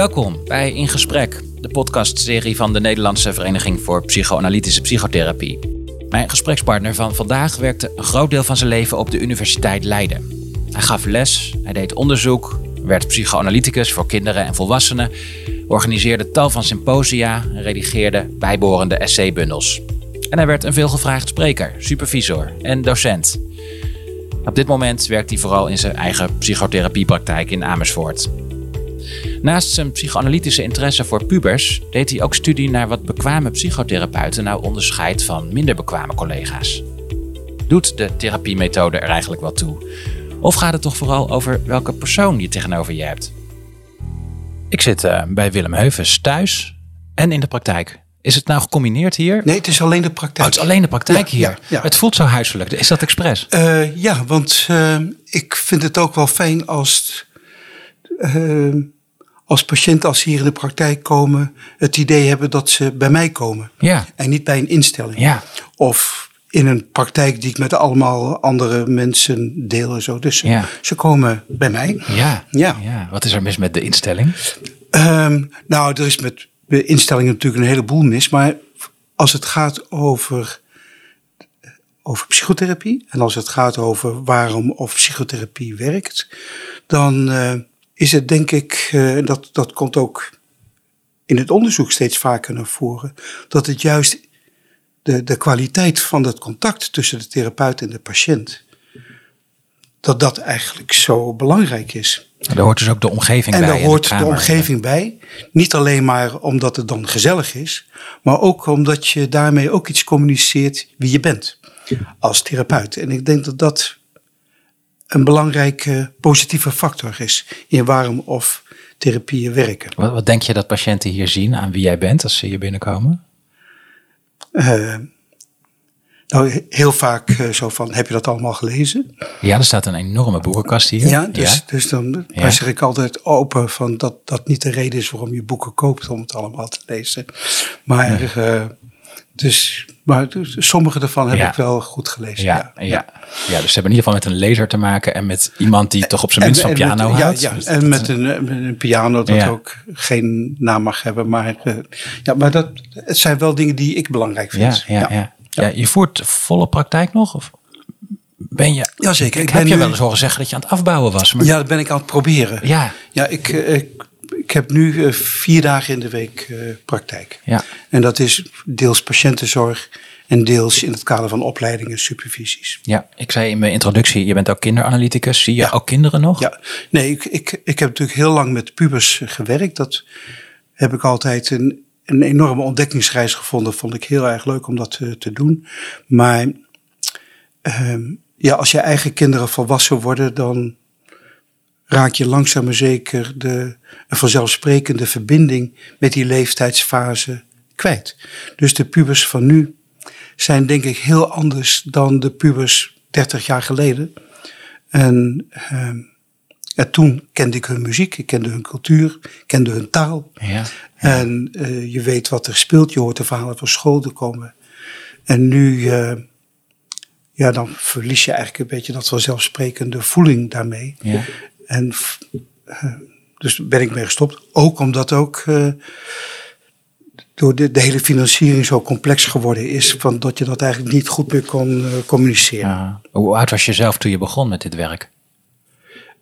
Welkom bij In Gesprek, de podcastserie van de Nederlandse Vereniging voor Psychoanalytische Psychotherapie. Mijn gesprekspartner van vandaag werkte een groot deel van zijn leven op de Universiteit Leiden. Hij gaf les, hij deed onderzoek, werd psychoanalyticus voor kinderen en volwassenen, organiseerde tal van symposia en redigeerde bijbehorende essaybundels. En hij werd een veelgevraagd spreker, supervisor en docent. Op dit moment werkt hij vooral in zijn eigen psychotherapiepraktijk in Amersfoort. Naast zijn psychoanalytische interesse voor pubers deed hij ook studie naar wat bekwame psychotherapeuten nou onderscheidt van minder bekwame collega's. Doet de therapiemethode er eigenlijk wat toe? Of gaat het toch vooral over welke persoon je tegenover je hebt? Ik zit uh, bij Willem Heuvens thuis en in de praktijk. Is het nou gecombineerd hier? Nee, het is alleen de praktijk. Oh, het is alleen de praktijk hier. Ja, ja. Het voelt zo huiselijk. Is dat expres? Uh, ja, want uh, ik vind het ook wel fijn als, uh, als patiënten, als ze hier in de praktijk komen, het idee hebben dat ze bij mij komen. Ja. En niet bij een instelling. Ja. Of in een praktijk die ik met allemaal andere mensen deel en zo. Dus Ja. ze komen bij mij. Ja. Ja. ja. Wat is er mis met de instelling? Um, nou, er is met de instellingen natuurlijk een heleboel mis. Maar als het gaat over, over psychotherapie en als het gaat over waarom of psychotherapie werkt, dan uh, is het denk ik, uh, dat, dat komt ook in het onderzoek steeds vaker naar voren, dat het juist de, de kwaliteit van het contact tussen de therapeut en de patiënt, dat dat eigenlijk zo belangrijk is. Daar hoort dus ook de omgeving en bij. daar in hoort de, omgeving bij. Niet alleen maar omdat het dan gezellig is, maar ook omdat je daarmee ook iets communiceert wie je bent als therapeut. En ik denk dat dat een belangrijke positieve factor is in waarom of therapieën werken. Wat, wat denk je dat patiënten hier zien aan wie jij bent als ze hier binnenkomen? Uh, nou, heel vaak uh, zo van, heb je dat allemaal gelezen? Ja, er staat een enorme boekenkast hier. Ja, dus, ja. dus dan ja. zeg ik altijd open van dat dat niet de reden is waarom je boeken koopt om het allemaal te lezen. Maar, uh, dus, maar dus, sommige daarvan heb ik wel goed gelezen. Ja, ja. Ja. ja, dus ze hebben in ieder geval met een lezer te maken en met iemand die toch op zijn minst van piano met, houdt. Ja, en met een, met een piano dat ook geen naam mag hebben. Maar, uh, ja, maar dat, het zijn wel dingen die ik belangrijk vind. ja, ja. Ja, je voert volle praktijk nog? Of ben je. Jazeker. Ik, ik heb je wel eens horen zeggen dat je aan het afbouwen was. Maar... Ja, dat ben ik aan het proberen. Ja. Ja, ik, ik, ik heb nu uh, vier dagen in de week uh, praktijk. Ja. En dat is deels patiëntenzorg en deels in het kader van opleidingen en supervisies. Ja, ik zei in mijn introductie, je bent ook kinderanalyticus. Zie je ja. ook kinderen nog? Ja, nee, ik, ik, ik heb natuurlijk heel lang met pubers gewerkt. Dat heb ik altijd een een enorme ontdekkingsreis gevonden. Vond ik heel erg leuk om dat te, te doen. Maar um, ja, als je eigen kinderen volwassen worden, dan raak je langzaam maar zeker de, een vanzelfsprekende verbinding met die leeftijdsfase kwijt. Dus de pubers van nu zijn denk ik heel anders dan de pubers 30 jaar geleden. En en toen kende ik hun muziek, ik kende hun cultuur, ik kende hun taal. Ja, ja. En uh, je weet wat er speelt, je hoort de verhalen van school te komen. En nu, uh, ja, dan verlies je eigenlijk een beetje dat vanzelfsprekende voeling daarmee. Ja. En uh, dus ben ik mee gestopt. Ook omdat ook door de, de, hele financiering zo complex geworden is, van dat je dat eigenlijk niet goed meer kon communiceren. Ja. Hoe oud was je zelf toen je begon met dit werk?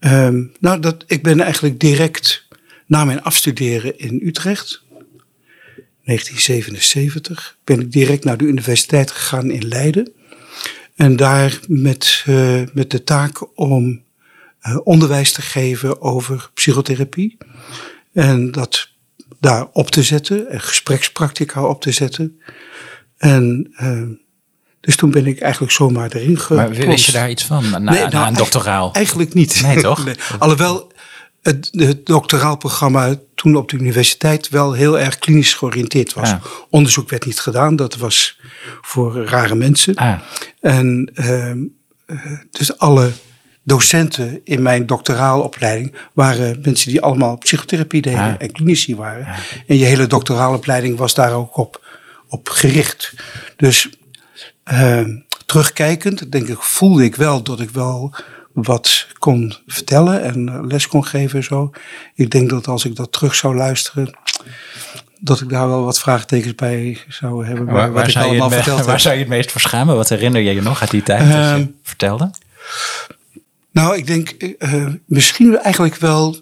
Um, nou, dat, ik ben eigenlijk direct na mijn afstuderen in Utrecht, 1977, ben ik direct naar de universiteit gegaan in Leiden. En daar met, uh, met de taak om onderwijs te geven over psychotherapie. En dat daar op te zetten, en gesprekspraktica op te zetten. En uh, dus toen ben ik eigenlijk zomaar erin geplost. Maar wist je daar iets van, na, nee, nou, na een doctoraal? Eigenlijk niet. Nee, toch? nee. Alhoewel het, het doctoraal programma toen op de universiteit wel heel erg klinisch georiënteerd was. Ah. Onderzoek werd niet gedaan, dat was voor rare mensen. Ah. En uh, dus alle docenten in mijn doctoraalopleiding waren mensen die allemaal psychotherapie deden Ah. en klinici waren. Ah. En je hele doctoraalopleiding was daar ook op, op gericht. Dus uh, terugkijkend, denk ik, voelde ik wel dat ik wel wat kon vertellen en les kon geven en zo. Ik denk dat als ik dat terug zou luisteren, dat ik daar wel wat vraagtekens bij zou hebben. Waar, wat waar ik zou je het, waar zou je het meest voor schamen? Wat herinner je je nog uit die tijd dat je Ehm, vertelde? Nou, ik denk eh, misschien eigenlijk wel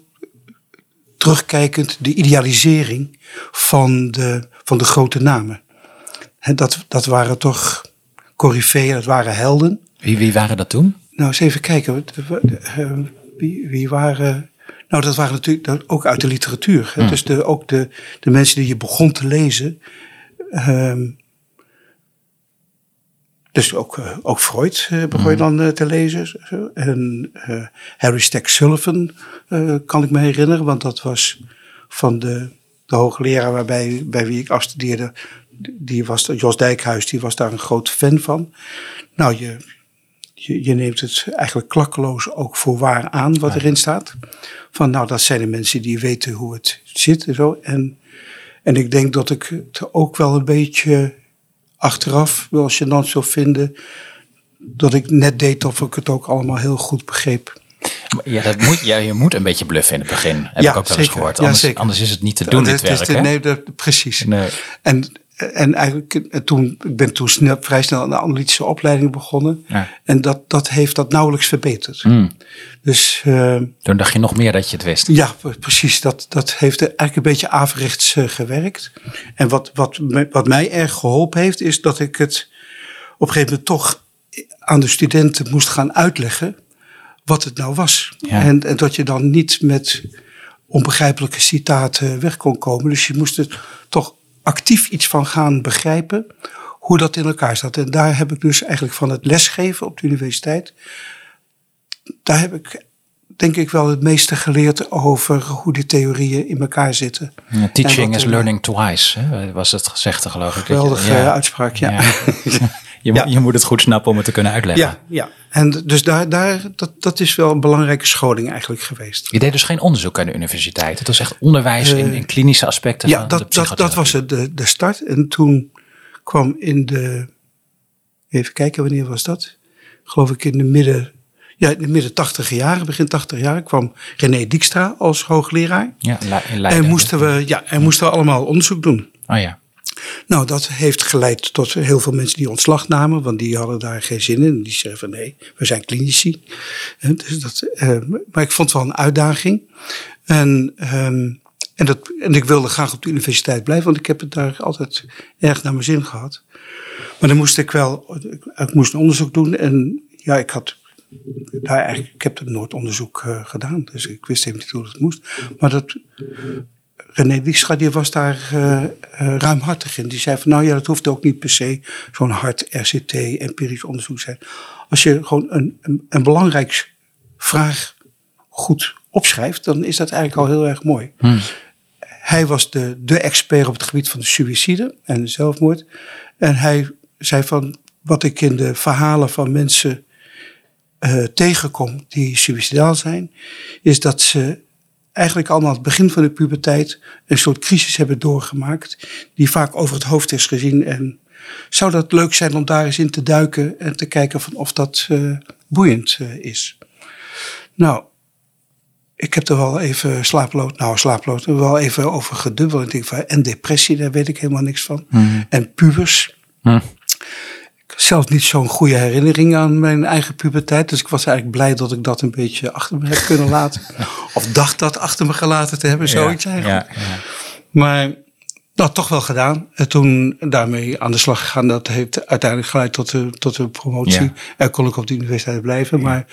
terugkijkend de idealisering van de, van de grote namen. Dat, dat waren toch coryfeeën, dat waren helden. Wie, wie waren dat toen? Nou, eens even kijken. eh, Wie, wie waren. Nou, dat waren natuurlijk ook uit de literatuur. Hè? Dus de, ook de, de mensen die je begon te lezen. ehm, dus ook, eh, ook Freud eh, begon je dan eh, te lezen. zo. En Harry Stack Sullivan kan ik me herinneren, want dat was van de, de hoogleraar waarbij, bij wie ik afstudeerde. Die was, Jos Dijkhuis, die was daar een groot fan van. Nou, je, je, je neemt het eigenlijk klakkeloos ook voor waar aan wat erin staat. Van nou, dat zijn de mensen die weten hoe het zit en zo. En, en ik denk dat ik het ook wel een beetje achteraf wel gênant zou vinden. Dat ik net deed of ik het ook allemaal heel goed begreep. Ja, dat moet, ja, je moet een beetje bluffen in het begin. Heb Ja, ik ook wel eens gehoord. Anders, is het niet te doen, dit werk. hè? nee, dat, precies. Nee. En, en eigenlijk, eh, toen, ik ben toen snel, vrij snel aan de analytische opleiding begonnen. Ja. En dat, dat heeft dat nauwelijks verbeterd. Hmm. Dus eh, Toen dacht je nog meer dat je het wist. ja, precies. Dat, dat heeft eigenlijk een beetje averechts eh, gewerkt. En wat, wat, wat mij erg geholpen heeft, is dat ik het op een gegeven moment toch aan de studenten moest gaan uitleggen wat het nou was. Ja. En, en dat je dan niet met onbegrijpelijke citaten weg kon komen. Dus je moest er toch actief iets van gaan begrijpen hoe dat in elkaar zat. En daar heb ik dus eigenlijk van het lesgeven op de universiteit, daar heb ik denk ik wel het meeste geleerd over hoe die theorieën in elkaar zitten. Ja, teaching is learning twice, hè? was het gezegde geloof ik. Geweldige ja. uitspraak, ja. Ja. Je, moet- Ja. je moet het goed snappen om het te kunnen uitleggen. Ja, ja. En dus daar, daar, dat, dat is wel een belangrijke scholing eigenlijk geweest. Je deed dus geen onderzoek aan de universiteit. Het was echt onderwijs in, in klinische aspecten Eh, Ja, van de dat, dat, dat psychotherapie. was het, de, de start. En toen kwam in de. Even kijken, wanneer was dat? Geloof ik in de midden. Ja, in de midden tachtig jaren, begin tachtig jaren, kwam René Dijkstra als hoogleraar. Ja, in Leiden. En moesten we, ja, en moesten we allemaal onderzoek doen. Oh ja. Nou, dat heeft geleid tot heel veel mensen die ontslag namen, want die hadden daar geen zin in. Die zeiden van nee, we zijn klinici. Dus dat, eh, maar ik vond het wel een uitdaging. En, ehm, en, dat, en ik wilde graag op de universiteit blijven, want ik heb het daar altijd erg naar mijn zin gehad. Maar dan moest ik wel, ik moest een onderzoek doen en ja, ik had daar eigenlijk, ik heb het nooit onderzoek eh, gedaan, dus ik wist even niet hoe dat moest. Maar dat, René Dijkstra die was daar eh, eh, ruimhartig in. Die zei van nou ja, dat hoeft ook niet per se zo'n hard RCT, empirisch onderzoek zijn. Als je gewoon een, een, een belangrijk vraag goed opschrijft, dan is dat eigenlijk al heel erg mooi. Hij was de, de expert op het gebied van de suïcide en de zelfmoord. En hij zei van wat ik in de verhalen van mensen eh, tegenkom die suicidaal zijn, is dat ze eigenlijk allemaal aan het begin van de puberteit een soort crisis hebben doorgemaakt, die vaak over het hoofd is gezien. En zou dat leuk zijn om daar eens in te duiken en te kijken van of dat eh, boeiend eh, is? Nou, ik heb er wel even slaaploos, nou slaaploos, er wel even over gedubbeld. Denk van, en depressie, daar weet ik helemaal niks van. En pubers. Zelf niet zo'n goede herinnering aan mijn eigen puberteit. Dus ik was eigenlijk blij dat ik dat een beetje achter me heb kunnen laten. of dacht dat achter me gelaten te hebben, zoiets ja, eigenlijk. Ja, ja. Maar dat toch wel gedaan. En toen daarmee aan de slag gegaan. Dat heeft uiteindelijk geleid tot de, tot de promotie. En kon ik op de universiteit blijven. Maar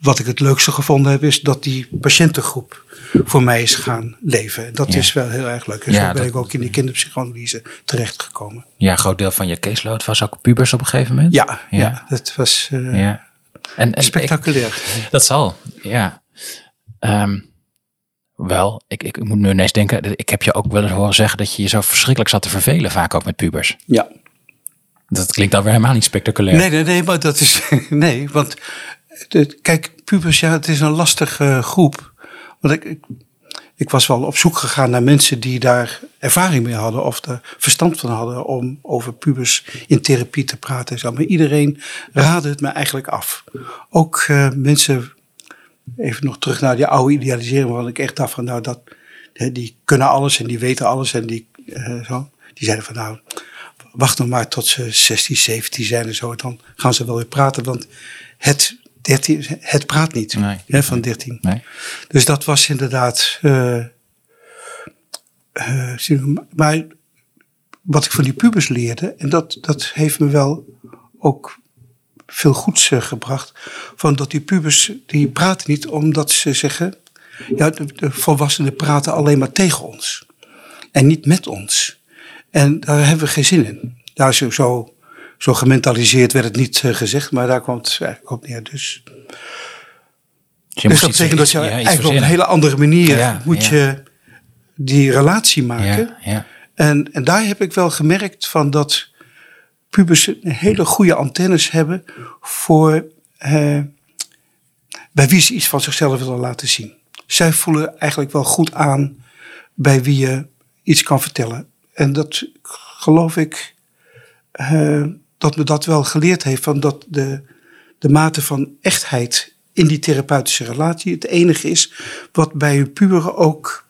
wat ik het leukste gevonden heb, is dat die patiëntengroep voor mij is gaan leven. Dat Ja. is wel heel erg leuk. En Ja, zo ben dat- ik ook in die kinderpsychoanalyse terechtgekomen. ja, een groot deel van je caseload was ook pubers op een gegeven moment. Ja, ja. Ja. dat was ja. En, en spectaculair. ik- dat zal, ja. Ehm, wel, ik, ik moet nu ineens denken, ik heb je ook wel eens horen zeggen dat je je zo verschrikkelijk zat te vervelen, vaak ook met pubers. ja. Dat klinkt dan weer helemaal niet spectaculair. Nee, nee, nee, maar dat is. Nee, want. Kijk, pubers, ja, het is een lastige groep. Want ik, ik, was wel op zoek gegaan naar mensen die daar ervaring mee hadden. of er verstand van hadden om over pubers in therapie te praten en zo. Maar iedereen raadde het me eigenlijk af. Ook eh, mensen even nog terug naar die oude idealisering, waarvan ik echt dacht van nou, dat, die kunnen alles en die weten alles en die eh, zo. Die zeiden van nou, wacht nog maar tot ze 16, 17 zijn en zo, dan gaan ze wel weer praten, want het, 13, het praat niet Nee. hè, van 13. Nee. Dus dat was inderdaad. eh, eh, maar wat ik van die pubers leerde, en dat, dat heeft me wel ook veel goeds eh, gebracht. Van dat die pubers, die praten niet omdat ze zeggen. Ja, de, de volwassenen praten alleen maar tegen ons. En niet met ons. En daar hebben we geen zin in. Daar is zo, zo gementaliseerd werd het niet eh, gezegd, maar daar kwam het eigenlijk op neer. Dus Dus, je dus dat betekent dat je ja, eigenlijk op een hele andere manier Ja, moet ja. je die relatie maken. En, en daar heb ik wel gemerkt van dat pubers een hele goede antennes hebben voor eh, bij wie ze iets van zichzelf willen laten zien. Zij voelen eigenlijk wel goed aan bij wie je iets kan vertellen. En dat geloof ik eh, dat me dat wel geleerd heeft van dat de, de mate van echtheid in die therapeutische relatie het enige is wat bij een puberen ook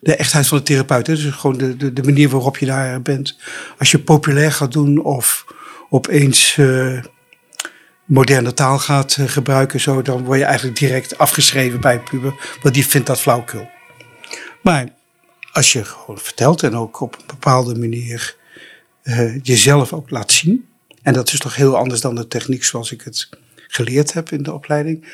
de echtheid van de therapeut. Hè? Dus gewoon de, de, de manier waarop je daar bent. Als je populair gaat doen of opeens eh, moderne taal gaat eh, gebruiken, zo, dan word je eigenlijk direct afgeschreven bij een puber. Want die vindt dat flauwkul. Maar als je gewoon vertelt en ook op een bepaalde manier eh, jezelf ook laat zien. En dat is toch heel anders dan de techniek zoals ik het geleerd heb in de opleiding.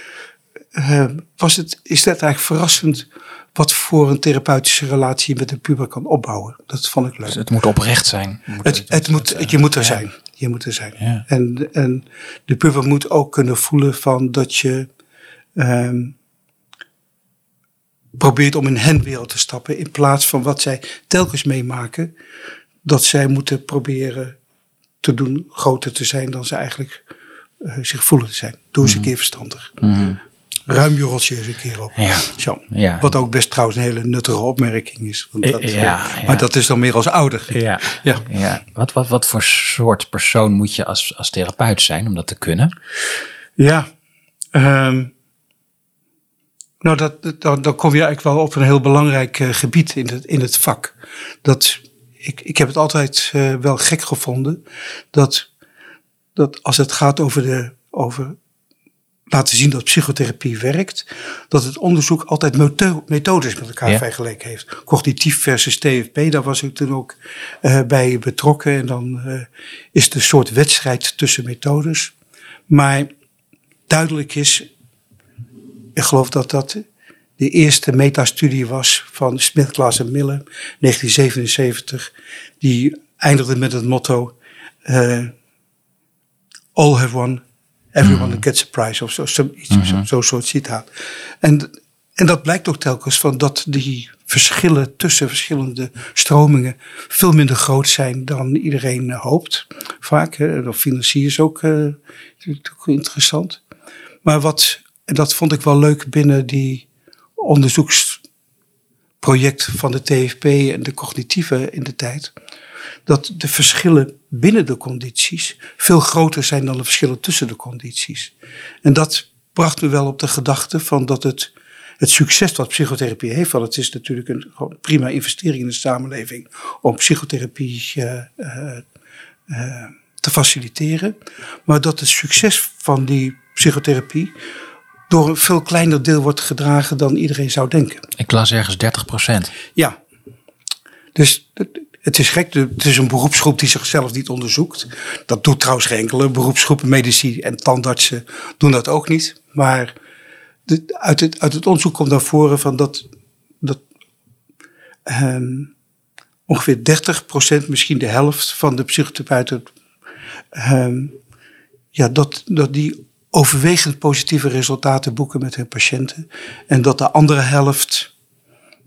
eh, was het, is dat eigenlijk verrassend wat voor een therapeutische relatie je met een puber kan opbouwen. Dat vond ik leuk. Dus het moet oprecht zijn. Moet Het, het moet, je moet er ja. zijn. Je moet er zijn. Ja. En, en de puber moet ook kunnen voelen van dat je ehm, probeert om in hen wereld te stappen. In plaats van wat zij telkens meemaken. Dat zij moeten proberen te doen groter te zijn dan ze eigenlijk eh, zich voelen te zijn. Doe eens een keer verstandig. Ruim je rotje eens een keer op. Mhm. Ja. Zo. Ja. Wat ook best trouwens een hele nuttige opmerking is. Want dat, Ja, eh, ja. Maar dat is dan meer als ouder. Ja. Ja. ja. Wat, wat, wat voor soort persoon moet je als, als therapeut zijn om dat te kunnen? Ja. ehm, nou, dat, dat- dan, dan kom je eigenlijk wel op een heel belangrijk eh, gebied in het, in het vak. Dat, ik, ik heb het altijd eh, wel gek gevonden dat, dat als het gaat over, de, over laten zien dat psychotherapie werkt, dat het onderzoek altijd metho- methodes met elkaar Ja. vergeleken heeft. Cognitief versus TFP, daar was ik toen ook eh, bij betrokken. En dan eh, is het een soort wedstrijd tussen methodes. Maar duidelijk is, ik geloof dat dat de eerste metastudie was van Smith, Klaas en Miller, 1977. Die eindigde met het motto: eh, All have one, everyone gets a prize. Of zo, zo, iets, zo, zo'n soort citaat. En, en dat blijkt ook telkens van dat die verschillen tussen verschillende stromingen veel minder groot zijn dan iedereen eh, hoopt. Vaak, hè. of financiers ook, natuurlijk ook interessant. Maar wat, en dat vond ik wel leuk binnen die onderzoeksproject van de TFP en de cognitieve in de tijd. Dat de verschillen binnen de condities veel groter zijn dan de verschillen tussen de condities. En dat bracht me wel op de gedachte van dat het, het succes wat psychotherapie heeft, want het is natuurlijk een prima investering in de samenleving om psychotherapie eh, eh, eh, te faciliteren. Maar dat het succes van die psychotherapie door een veel kleiner deel wordt gedragen dan iedereen zou denken. Ik las ergens 30 procent. Ja. Dus het- is gek. Het is een beroepsgroep die zichzelf niet onderzoekt. Dat doet trouwens geen enkele beroepsgroepen. Medici en tandartsen doen dat ook niet. Maar de- uit, het, uit het onderzoek komt naar voren van dat, dat ehm, ongeveer 30%, misschien de helft van de psychotherapeuten, ehm, ja, dat, dat die overwegend positieve resultaten boeken met hun patiënten. En dat de andere helft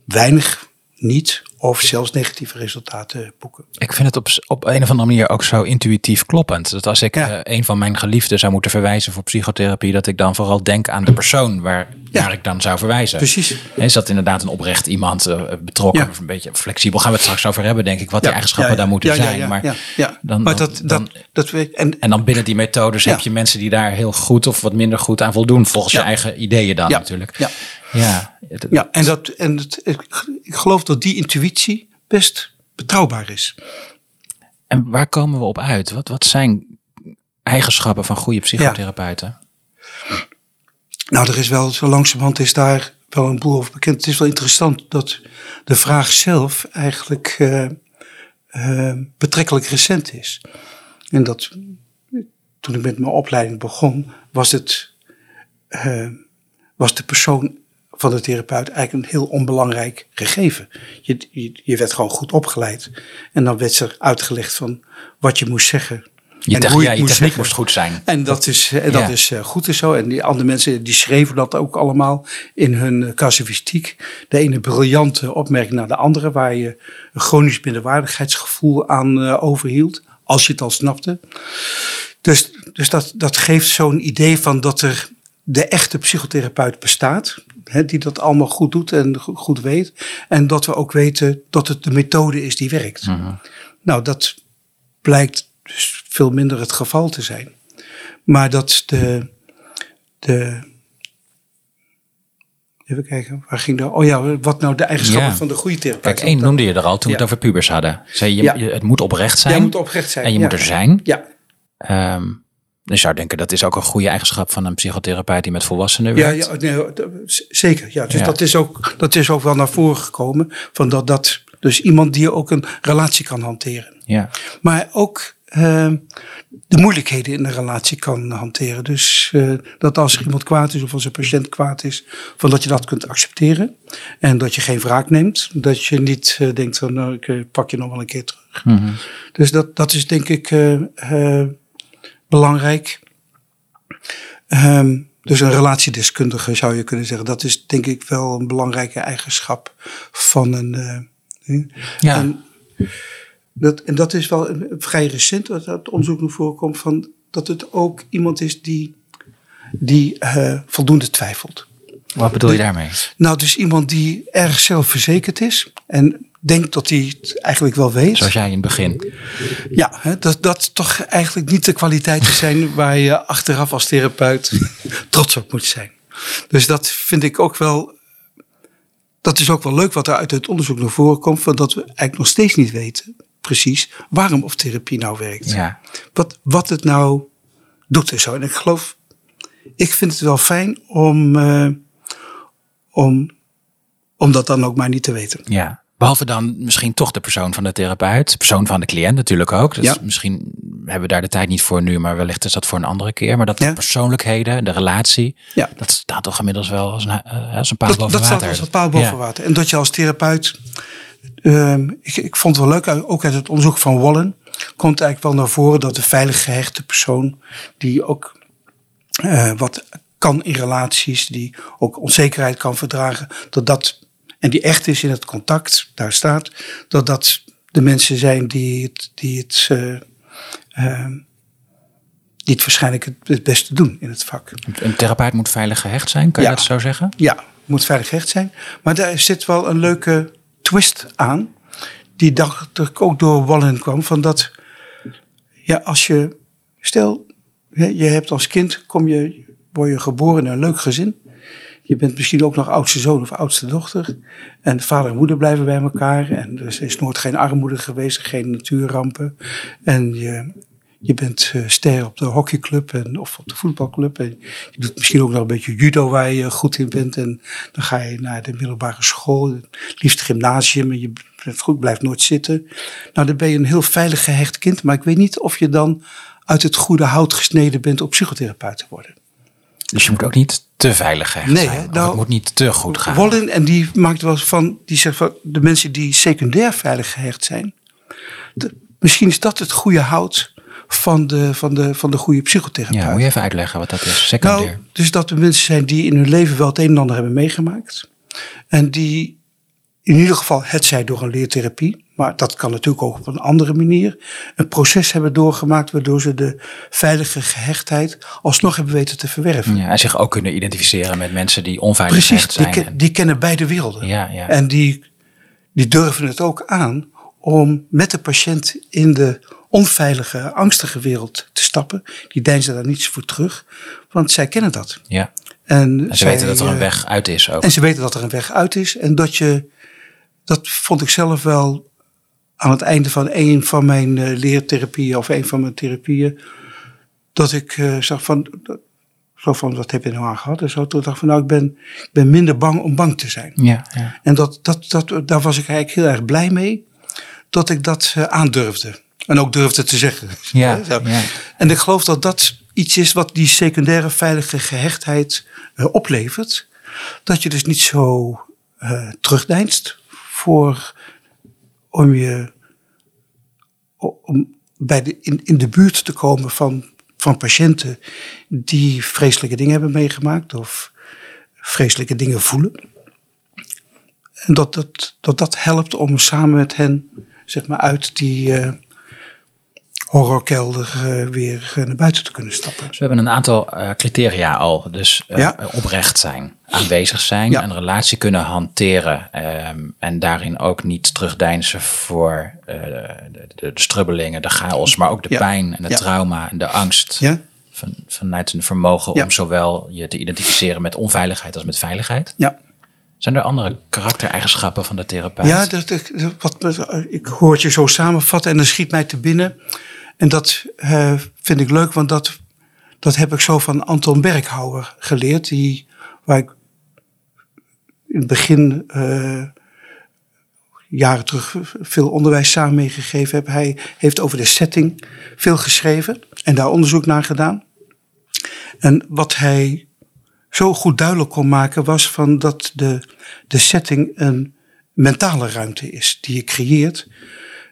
weinig niet of zelfs negatieve resultaten boeken. Ik vind het op, op een of andere manier ook zo intuïtief kloppend. Dat als ik Ja. eh, een van mijn geliefden zou moeten verwijzen voor psychotherapie, dat ik dan vooral denk aan de persoon waar, Ja. waar ik dan zou verwijzen. Precies. Is dat inderdaad een oprecht iemand, eh, betrokken Ja. of een beetje flexibel? Gaan we het straks over hebben, denk ik, wat die eigenschappen daar moeten zijn. maar dan- maar dat, dan- dat, dat weet en, En dan binnen die methodes heb je mensen die daar heel goed of wat minder goed aan voldoen. Volgens je eigen ideeën dan natuurlijk. Ja. Ja. Ja, en, dat, en het, ik, ik geloof dat die intuïtie best betrouwbaar is. En waar komen we op uit? Wat, wat zijn eigenschappen van goede psychotherapeuten? Nou, er is wel, zo langzamerhand is daar wel een boel over bekend. Het is wel interessant dat de vraag zelf eigenlijk eh, eh, betrekkelijk recent is. En dat toen ik met mijn opleiding begon, was, het, eh, was de persoon van de therapeut eigenlijk een heel onbelangrijk gegeven. Je, je, je werd gewoon goed opgeleid. En dan werd er uitgelegd van wat je moest zeggen. Je, en hoe je ja, het je moest techniek zeggen. moest goed zijn. En dat is, en dat Ja. is eh, goed en zo. En die andere mensen die schreven dat ook allemaal in hun eh, casuïstiek. De ene briljante opmerking naar de andere, waar je een chronisch minderwaardigheidsgevoel aan eh, overhield, als je het al snapte. Dus, dus dat, dat geeft zo'n idee van dat er de echte psychotherapeut bestaat, hè, die dat allemaal goed doet en go- goed weet. En dat we ook weten dat het de methode is die werkt. Nou, dat blijkt dus veel minder het geval te zijn. Maar dat de. de even kijken, waar ging dat? Oh ja, wat nou de eigenschappen Ja. van de goede therapeut Kijk, één noemde je er al toen we het Ja. over pubers hadden. Zei je, Ja. het moet oprecht zijn. Jij moet oprecht zijn. en je ja. moet er zijn. Ja, Ehm je zou denken, dat is ook een goede eigenschap van een psychotherapeut die met volwassenen werkt. ja nee, zeker. Ja, dus Ja. Dat, is ook, dat is ook wel naar voren gekomen. Van dat, dat, dus iemand die ook een relatie kan hanteren. Ja. Maar ook eh, de moeilijkheden in de relatie kan hanteren. Dus eh, dat als er iemand kwaad is of als een patiënt kwaad is, van dat je dat kunt accepteren. En dat je geen wraak neemt. Dat je niet eh, denkt van nou, ik eh, pak je nog wel een keer terug. Mhm. Dus dat, dat is denk ik belangrijk. Ehm, dus een relatiedeskundige zou je kunnen zeggen. Dat is denk ik wel een belangrijke eigenschap van een. eh, Ja. en, dat, en dat is wel een- vrij recent dat dat onderzoek naar voren komt. Van dat het ook iemand is die, die eh, voldoende twijfelt. Wat bedoel je daarmee? Nou, dus iemand die erg zelfverzekerd is. En denkt dat hij het eigenlijk wel weet. Zoals jij in het begin. Ja, hè, dat, dat toch eigenlijk niet de kwaliteiten zijn waar je achteraf als therapeut trots op moet zijn. Dus dat vind ik ook wel. Dat is ook wel leuk wat er uit het onderzoek naar voren komt. Van dat we eigenlijk nog steeds niet weten precies waarom of therapie nou werkt. Ja. Wat, wat het nou doet en zo. En ik geloof, ik vind het wel fijn om, eh, om, om dat dan ook maar niet te weten. ja. Behalve dan misschien toch de persoon van de therapeut. De persoon van de cliënt natuurlijk ook. Dus Ja. misschien hebben we daar de tijd niet voor nu. Maar wellicht is dat voor een andere keer. Maar dat de Ja. persoonlijkheden, de relatie. Ja. Dat staat toch inmiddels wel als een, eh, als een paal Dat, boven dat staat water. als een paal boven water. En dat je als therapeut. ehm, ik, ik vond het wel leuk, uit- ook uit het onderzoek van Wallen. komt eigenlijk wel naar voren dat de veilig gehechte persoon. die ook eh, wat kan in relaties, die ook onzekerheid kan verdragen. dat dat. En die echt is in het contact, daar staat. dat dat de mensen zijn die het. Die het eh, ehm, die het waarschijnlijk het, het beste doen in het vak. Een therapeut moet veilig gehecht zijn. Kan je dat zo zeggen? Ja, moet veilig recht zijn. Maar daar zit wel een leuke twist aan. Die dacht ik ook door Wallen kwam. Van dat, ja, als je, stel, je hebt als kind, kom je, word je geboren in een leuk gezin. Je bent misschien ook nog oudste zoon of oudste dochter. En vader en moeder blijven bij elkaar. En er is nooit geen armoede geweest, geen natuurrampen. En je, je bent eh, ster op de hockeyclub en, of op de voetbalclub. En je doet misschien ook nog een beetje judo waar je goed in bent. En dan ga je naar de middelbare school, liefst gymnasium. En je goed, blijft nooit zitten. Nou, dan ben je een heel veilig gehecht kind. Maar ik weet niet of je dan uit het goede hout gesneden bent om psychotherapeut te worden. Dus je moet ook niet te veilig gehecht Nee, zijn. Nou, het moet niet te goed gaan. Wallen, en die maakt wel van, die zegt van de mensen die secundair veilig gehecht zijn. de- misschien is dat het goede hout van de, van de, van de goede psychotherapeut. Ja, moet je even uitleggen wat dat is. Secundair. Nou, dus dat er mensen zijn die in hun leven wel het een en ander hebben meegemaakt. En die in ieder geval, het zij door een leertherapie, maar dat kan natuurlijk ook op een andere manier, een proces hebben doorgemaakt waardoor ze de veilige gehechtheid alsnog hebben weten te verwerven. Ja, en zich ook kunnen identificeren met mensen die onveilig Precies, zijn. die, ken- die kennen beide werelden. Ja, ja. En die, die durven het ook aan om met de patiënt in de onveilige, angstige wereld te stappen. Die deinzen daar niets voor terug, want zij kennen dat. ja. En, En ze weten dat er een eh, weg uit is ook. En ze weten dat er een weg uit is. En dat je, dat vond ik zelf wel aan het einde van een van mijn eh, leertherapieën of een van mijn therapieën. Dat ik eh, zag van, dat- zo van, wat heb je nou aan gehad? En zo, toen dacht ik van, nou, ik ben, ik ben minder bang om bang te zijn. Ja, ja. En dat, dat, dat, daar was ik eigenlijk heel erg blij mee. Dat ik dat eh, aandurfde. En ook durfde te zeggen. Ja. En ik geloof dat dat iets is wat die secundaire veilige gehechtheid eh, oplevert. Dat je dus niet zo eh terugdeinst voor om je om bij de, in, in de buurt te komen van, van patiënten die vreselijke dingen hebben meegemaakt of vreselijke dingen voelen. En dat dat, dat, dat helpt om samen met hen zeg maar, uit die eh, horrorkelder eh, weer eh, naar buiten te kunnen stappen. Dus we hebben een aantal eh, criteria al. Dus Ja. oprecht zijn, aanwezig zijn, Ja. een relatie kunnen hanteren. ehm, en daarin ook niet terugdeinzen voor de, de, de strubbelingen, de chaos, maar ook de pijn en het Ja. trauma en de angst. Ja? Van, vanuit een vermogen Ja. om zowel je te identificeren met onveiligheid als met veiligheid. Ja. Zijn er andere karaktereigenschappen van de therapeut? Ja, dat- wat, ik hoor het je zo samenvatten en dan schiet mij te binnen. En dat eh, vind ik leuk, want dat, dat heb ik zo van Anton Berghouwer geleerd. Die, waar ik in het begin, eh, jaren terug, veel onderwijs samen mee gegeven heb. Hij heeft over de setting veel geschreven en daar onderzoek naar gedaan. En wat hij zo goed duidelijk kon maken was van dat de, de setting een mentale ruimte is die je creëert.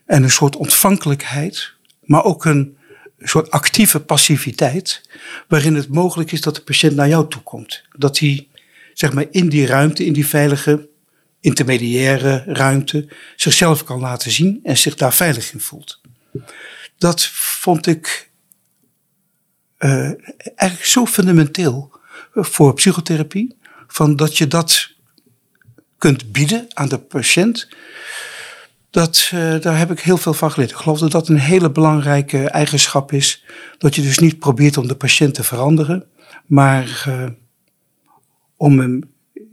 En een soort ontvankelijkheid, maar ook een soort actieve passiviteit. Waarin het mogelijk is dat de patiënt naar jou toe komt. Dat hij zeg maar, in die ruimte, in die veilige intermediaire ruimte, zichzelf kan laten zien en zich daar veilig in voelt. Dat vond ik eh, eigenlijk zo fundamenteel voor psychotherapie. Van dat je dat kunt bieden aan de patiënt. Dat, eh, daar heb ik heel veel van geleerd. Ik geloof dat dat een hele belangrijke eigenschap is. Dat je dus niet probeert om de patiënt te veranderen. Maar eh, om hem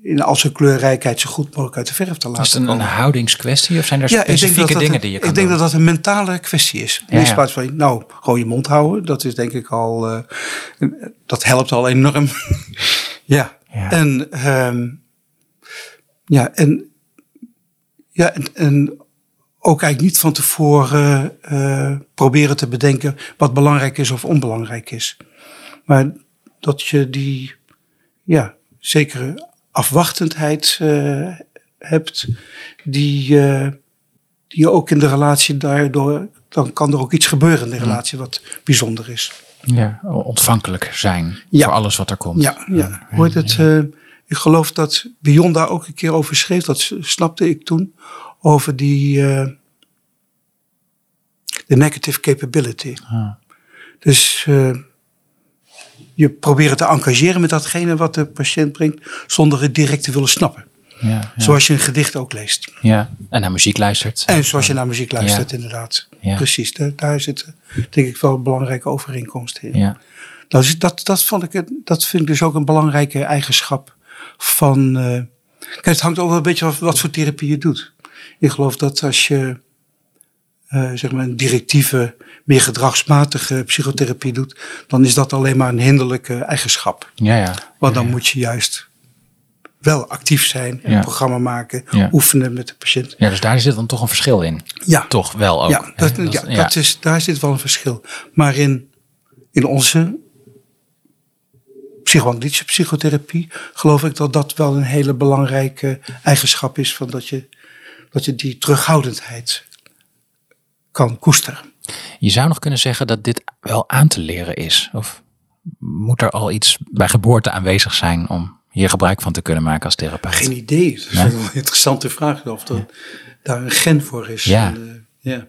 in al zijn kleurrijkheid zo goed mogelijk uit de verf te laten Is het een, een houdingskwestie of zijn er Ja, specifieke dingen een- die je kan Ik denk doen? dat dat een mentale kwestie is. Ja, in plaats van, nou, gewoon je mond houden. Dat is denk ik al, eh, dat helpt al enorm. ja. Ja. En, ehm, ja, en, ja, en, en ook eigenlijk niet van tevoren eh, proberen te bedenken wat belangrijk is of onbelangrijk is. Maar dat je die, ja, zekere afwachtendheid eh, hebt, die, eh, die je ook in de relatie daardoor, dan kan er ook iets gebeuren in de relatie wat bijzonder is. Ja, ontvankelijk zijn Ja. voor alles wat er komt. Ja, ja. Hoort het, ik geloof dat Bion daar ook een keer over schreef, dat snapte ik toen, over die, eh, de negative capability. Ah. Dus eh, je proberen te engageren met datgene wat de patiënt brengt, zonder het direct te willen snappen. Ja, ja. Zoals je een gedicht ook leest. ja. En naar muziek luistert. En zoals je naar muziek luistert, inderdaad. Ja. Precies, daar, daar zit denk ik wel een belangrijke overeenkomst in. Ja. Nou, dus dat, dat, vond ik, het- dat vind ik dus ook een belangrijke eigenschap van. eh, kijk, het hangt ook wel een beetje af wat voor therapie je doet. Ik geloof dat als je eh, zeg maar een directieve, meer gedragsmatige psychotherapie doet, dan is dat alleen maar een hinderlijke eigenschap. Ja, ja. Want dan moet je juist wel actief zijn, een Ja. programma maken, oefenen met de patiënt. ja, dus daar zit dan toch een verschil in. Ja, Toch wel ook. ja, dat, ja, ja. Dat is, daar zit wel een verschil. Maar in, in onze psychoanalytische psychotherapie geloof ik dat dat wel een hele belangrijke eigenschap is van dat je, dat je die terughoudendheid kan koesteren. Je zou nog kunnen zeggen dat dit wel aan te leren is. Of moet er al iets bij geboorte aanwezig zijn om hier gebruik van te kunnen maken als therapeut? Geen idee. Dat is Ja. een interessante vraag of er daar een gen voor is. Ja. En, eh, ja.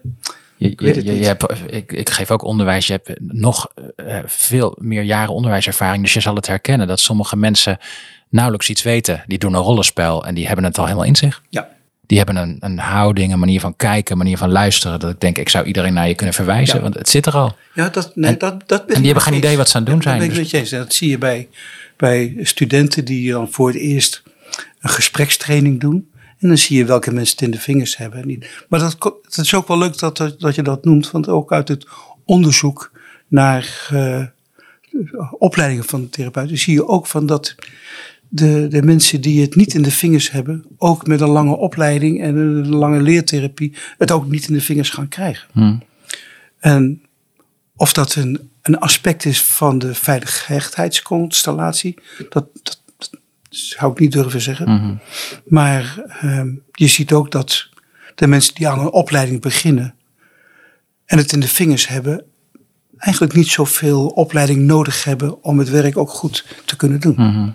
Je, hebt, ik, ik geef ook onderwijs. Je hebt nog eh, veel meer jaren onderwijservaring. Dus je zal het herkennen dat sommige mensen nauwelijks iets weten. Die doen een rollenspel en die hebben het al helemaal in zich. ja. Die hebben een, een houding, een manier van kijken, een manier van luisteren. Dat ik denk, ik zou iedereen naar je kunnen verwijzen. Ja. Want het zit er al. Ja, dat, nee, dat, dat ben En die hebben geen idee wat ze aan het doen zijn. Dat ik Dus- je. En dat zie je bij, bij studenten die dan voor het eerst een gesprekstraining doen. En dan zie je welke mensen het in de vingers hebben. en. Maar dat, is ook wel leuk dat, dat dat je dat noemt. Want ook uit het onderzoek naar eh, opleidingen van therapeuten zie je ook van dat de, de mensen die het niet in de vingers hebben, ook met een lange opleiding en een lange leertherapie, het ook niet in de vingers gaan krijgen. Hmm. En of dat een, een aspect is van de veiligheidsconstellatie, dat, dat, dat zou ik niet durven zeggen. Mhm. Maar ehm, je ziet ook dat de mensen die aan een opleiding beginnen en het in de vingers hebben, eigenlijk niet zoveel opleiding nodig hebben om het werk ook goed te kunnen doen. Mhm.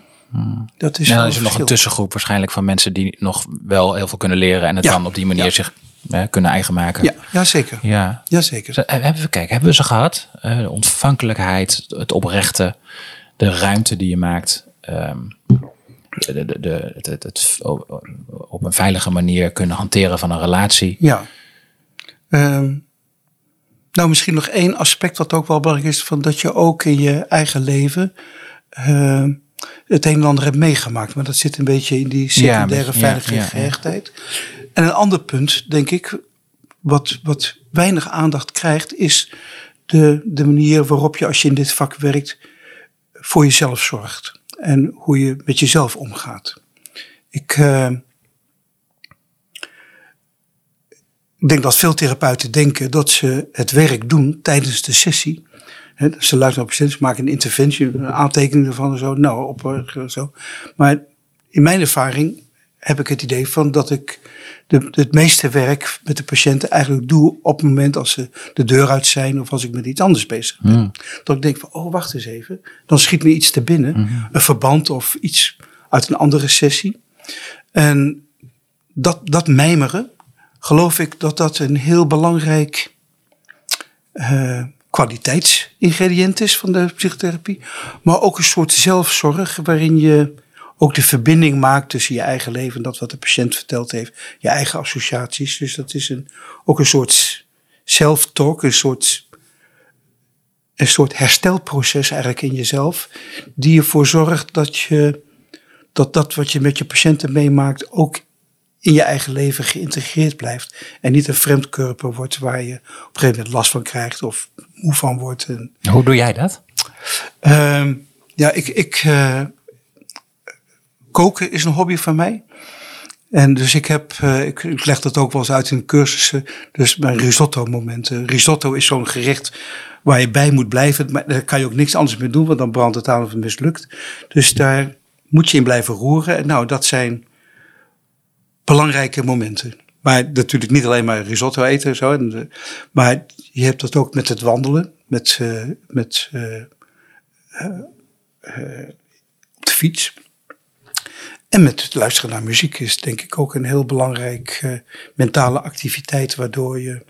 Dat is Ja, dan is er nog een tussengroep waarschijnlijk van mensen die nog wel heel veel kunnen leren. En het Ja. dan op die manier Ja. zich eh, kunnen eigen maken. Ja, ja, zeker. ja. Ja, zeker. Hebben we, kijk, hebben we ze gehad? Eh, de ontvankelijkheid, het oprechte, de ruimte die je maakt. ehm, de, de, de, het, het, het op een veilige manier kunnen hanteren van een relatie. Ja. Ehm, nou, misschien nog één aspect wat ook wel belangrijk is, van dat je ook in je eigen leven ehm, het een en ander hebt meegemaakt. Maar dat zit een beetje in die secundaire ja, veilige ja, ja. gehechtheid. En een ander punt, denk ik, wat, wat weinig aandacht krijgt, is de, de manier waarop je als je in dit vak werkt voor jezelf zorgt. En hoe je met jezelf omgaat. Ik, eh, ik denk dat veel therapeuten denken dat ze het werk doen tijdens de sessie. He, ze luisteren naar patiënten, ze maken een interventie, een aantekening ervan en zo. Nou, op zo. Maar in mijn ervaring heb ik het idee van dat ik de, het meeste werk met de patiënten eigenlijk doe op het moment als ze de deur uit zijn of als ik met iets anders bezig ben. Hmm. Dat ik denk van, oh wacht eens even. Dan schiet me iets te binnen. Een verband of iets uit een andere sessie. En dat, dat mijmeren, geloof ik dat dat een heel belangrijk eh, kwaliteitsingrediënt is van de psychotherapie. Maar ook een soort zelfzorg waarin je ook de verbinding maakt tussen je eigen leven en dat wat de patiënt verteld heeft. Je eigen associaties. Dus dat is een, ook een soort self-talk, een soort, een soort herstelproces eigenlijk in jezelf. Die ervoor zorgt dat je dat dat wat je met je patiënten meemaakt ook in je eigen leven geïntegreerd blijft. En niet een vreemdkörper wordt waar je op een gegeven moment last van krijgt of moe van wordt. En, Hoe doe jij dat? Ehm, ja, ik, ik, eh, koken is een hobby van mij. En dus ik heb, eh, ik, ik leg dat ook wel eens uit in cursussen. Dus mijn risotto momenten. Risotto is zo'n gerecht waar je bij moet blijven. Maar daar kan je ook niks anders mee doen, want dan brandt het aan of het mislukt. Dus daar moet je in blijven roeren. En nou, dat zijn belangrijke momenten. Maar natuurlijk niet alleen maar risotto eten en zo. En, eh, maar je hebt dat ook met het wandelen, met, eh, met eh, op de fiets. En met het luisteren naar muziek is denk ik ook een heel belangrijk mentale activiteit, waardoor je.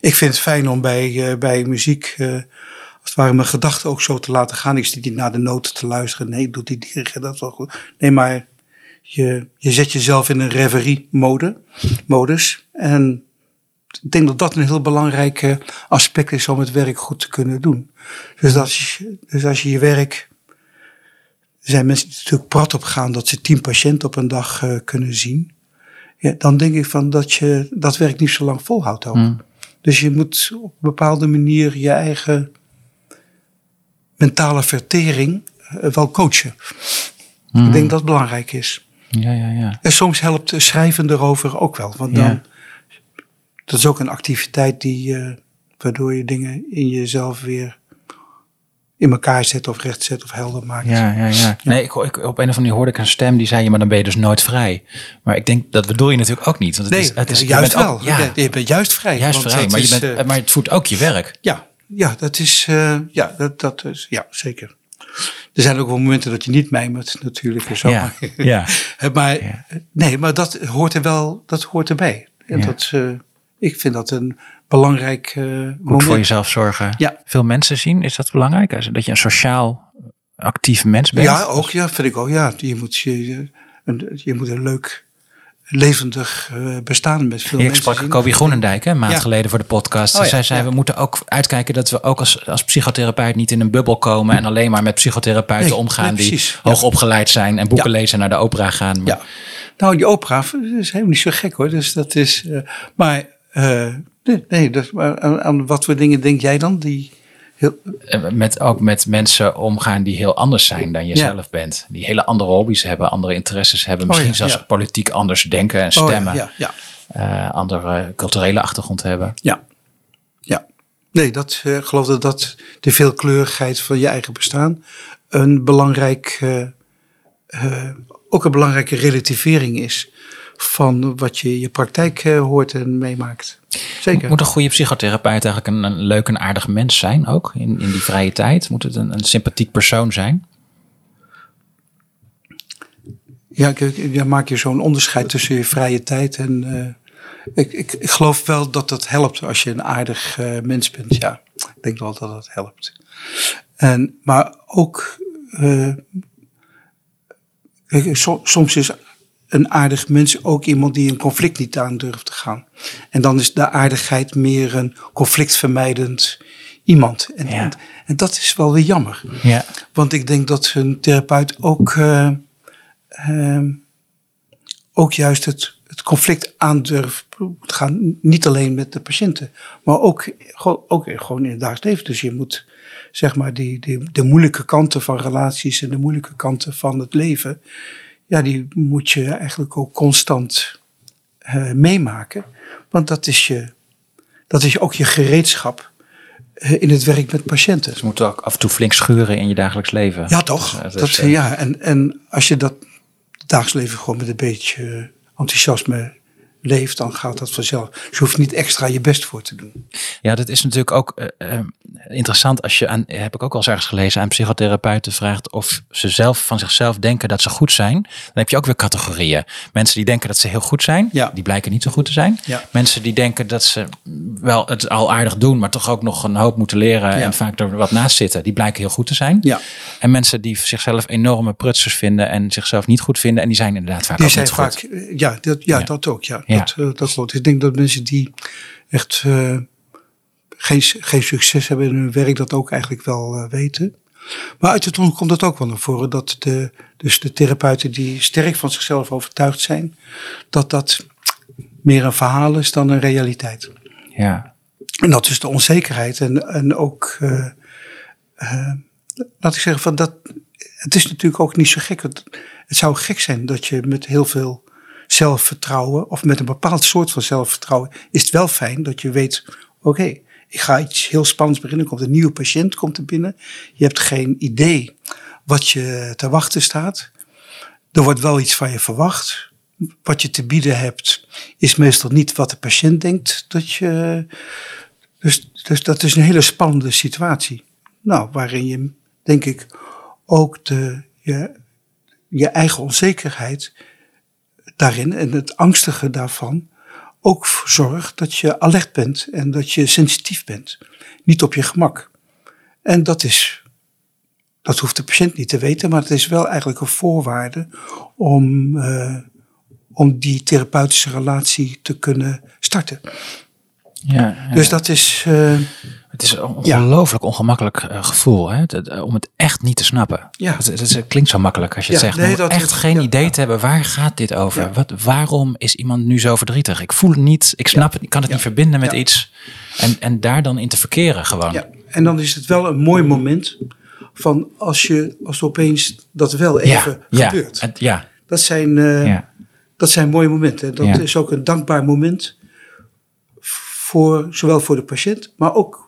Ik vind het fijn om bij, bij muziek, als het ware, mijn gedachten ook zo te laten gaan. Ik zit niet naar de noten te luisteren. Nee, doet die dirigent dat wel goed. Nee, maar je, je zet jezelf in een reverie-mode, modus. En ik denk dat dat een heel belangrijk eh, aspect is om het werk goed te kunnen doen. Dus als je, dus als je je werk. Er zijn mensen die natuurlijk prat op gaan dat ze tien patiënten op een dag eh, kunnen zien. Ja, dan denk ik van dat je dat werk niet zo lang volhoudt ook. Hmm. Dus je moet op een bepaalde manier je eigen mentale vertering eh, wel coachen. Ik denk dat het belangrijk is. Ja, ja, ja. En soms helpt schrijven erover ook wel. Want dan, Ja. dat is ook een activiteit die, eh, waardoor je dingen in jezelf weer in elkaar zet of recht zet of helder maakt. Ja, ja, ja. Nee, ik, ik, op een of andere manier hoorde ik een stem die zei, ja, maar dan ben je dus nooit vrij. Maar ik denk, dat bedoel je natuurlijk ook niet. Want het Nee, is, het is, je juist bent wel. ook- ja, Je, bent juist vrij. juist want vrij. Maar, je bent, eh, maar het voedt ook je werk. ja, ja, dat is, eh, ja, dat, dat is, ja, zeker. Er zijn ook wel momenten dat je niet mijmert natuurlijk. En zo. Ja, ja. maar Ja. nee, maar dat hoort er wel, dat hoort erbij. En Ja. dat, eh, ik vind dat een belangrijk eh Goed moment. voor jezelf zorgen. Ja. Veel mensen zien, is dat belangrijk? Dat je een sociaal actief mens bent? Ja, ook, ja, vind ik ook. Ja, je moet, je, een, je moet een leuk, levendig eh, bestaan met veel Ik mensen sprak zien. Kobi Groenendijk hè, een maand Ja. geleden voor de podcast. Oh ja, Zij zei, ja. we moeten ook uitkijken dat we ook als, als psychotherapeut niet in een bubbel komen en alleen maar met psychotherapeuten Nee, omgaan nee, die precies. hoog opgeleid zijn en boeken Ja. lezen en naar de opera gaan. Maar- Ja. Nou, die opera is helemaal niet zo gek hoor. Dus dat is. eh, maar eh, nee, nee dat, maar aan, aan wat voor dingen denk jij dan? Die heel, Eh, Met, ook met mensen omgaan die heel anders zijn dan je Ja. zelf bent. Die hele andere hobby's hebben, andere interesses hebben. Misschien ja, zelfs politiek anders denken en Oh, stemmen. ja, ja, eh, andere culturele achtergrond hebben. ja, ja. Nee, dat ik geloof dat dat de veelkleurigheid van je eigen bestaan een belangrijk, ook een belangrijke relativering is van wat je in je praktijk eh, hoort en meemaakt. Zeker. Moet een goede psychotherapeut eigenlijk een, een leuk en aardig mens zijn ook in, in die vrije tijd? Moet het een, een sympathiek persoon zijn? Ja, ik, ja, maak je zo'n onderscheid tussen je vrije tijd en. eh, ik, ik, ik geloof wel dat dat helpt als je een aardig eh, mens bent. Ja, ik denk wel dat dat helpt. En, maar ook. soms is een aardig mens ook iemand die een conflict niet aan durft te gaan. En dan is de aardigheid meer een conflictvermijdend iemand. En, Ja. en, en dat is wel weer jammer. Ja. Want ik denk dat een therapeut ook, eh, ehm, ook juist het, het conflict aandurft te gaan. Niet alleen met de patiënten, maar ook, gewoon- ook gewoon in het dagelijks leven. Dus je moet zeg maar die, die, de moeilijke kanten van relaties en de moeilijke kanten van het leven. Ja, die moet je eigenlijk ook constant eh, meemaken. Want dat is, je, dat is ook je gereedschap eh, in het werk met patiënten. Ze moeten ook af en toe flink schuren in je dagelijks leven. Ja, toch? Dus, eh, dat, dus, eh, ja, en, en als je dat dagelijks leven gewoon met een beetje enthousiasme leeft, dan gaat dat vanzelf. Dus je hoeft niet extra je best voor te doen. Ja, dat is natuurlijk ook eh, eh, interessant als je aan, heb ik ook al eens ergens gelezen, aan psychotherapeuten vraagt of ze zelf van zichzelf denken dat ze goed zijn. Dan heb je ook weer categorieën. Mensen die denken dat ze heel goed zijn, Ja. die blijken niet zo goed te zijn. Ja. Mensen die denken dat ze wel het al aardig doen, maar toch ook nog een hoop moeten leren Ja. en vaak er wat naast zitten, die blijken heel goed te zijn. Ja. En mensen die zichzelf enorme prutsers vinden en zichzelf niet goed vinden, en die zijn inderdaad vaak Die ook zijn niet vaak, goed. eh, ja, dat, ja, Ja. dat ook. Ja, Ja. Dat, dat klopt. Ik denk dat mensen die echt eh, geen, geen succes hebben in hun werk, dat ook eigenlijk wel eh, weten. Maar uit het onderzoek komt dat ook wel naar voren. Dat de, dus de therapeuten die sterk van zichzelf overtuigd zijn, dat dat meer een verhaal is dan een realiteit. Ja. En dat is de onzekerheid. En, en ook, laat ik zeggen, van dat, het is natuurlijk ook niet zo gek. Het zou gek zijn dat je met heel veel zelfvertrouwen, of met een bepaald soort van zelfvertrouwen, is het wel fijn dat je weet, oké, ik ga iets heel spannends beginnen. Komt een nieuwe patiënt komt er binnen. Je hebt geen idee wat je te wachten staat. Er wordt wel iets van je verwacht. Wat je te bieden hebt, is meestal niet wat de patiënt denkt dat je dus, dus dat is een hele spannende situatie. Nou, waarin je, denk ik, ook de, je, je eigen onzekerheid daarin en het angstige daarvan ook zorgt dat je alert bent en dat je sensitief bent. Niet op je gemak. En dat is, dat hoeft de patiënt niet te weten, maar het is wel eigenlijk een voorwaarde om, eh, om die therapeutische relatie te kunnen starten. Ja, ja. Dus dat is. eh, Het is een ongelooflijk ongemakkelijk eh, gevoel hè? Het- om het echt niet te snappen. Ja. Het klinkt zo makkelijk als je het zegt. nee, maar dat- echt geen idee te hebben waar gaat dit over? Wat, waarom is iemand nu zo verdrietig? Ik voel het niet, ik snap het, ik kan het niet verbinden met iets. En, en daar dan in te verkeren gewoon. ja. En dan is het wel een mooi moment van als je als opeens dat wel even gebeurt. ja, Dat zijn, eh, dat zijn mooie momenten. Dat is ook een dankbaar moment voor zowel voor de patiënt, maar ook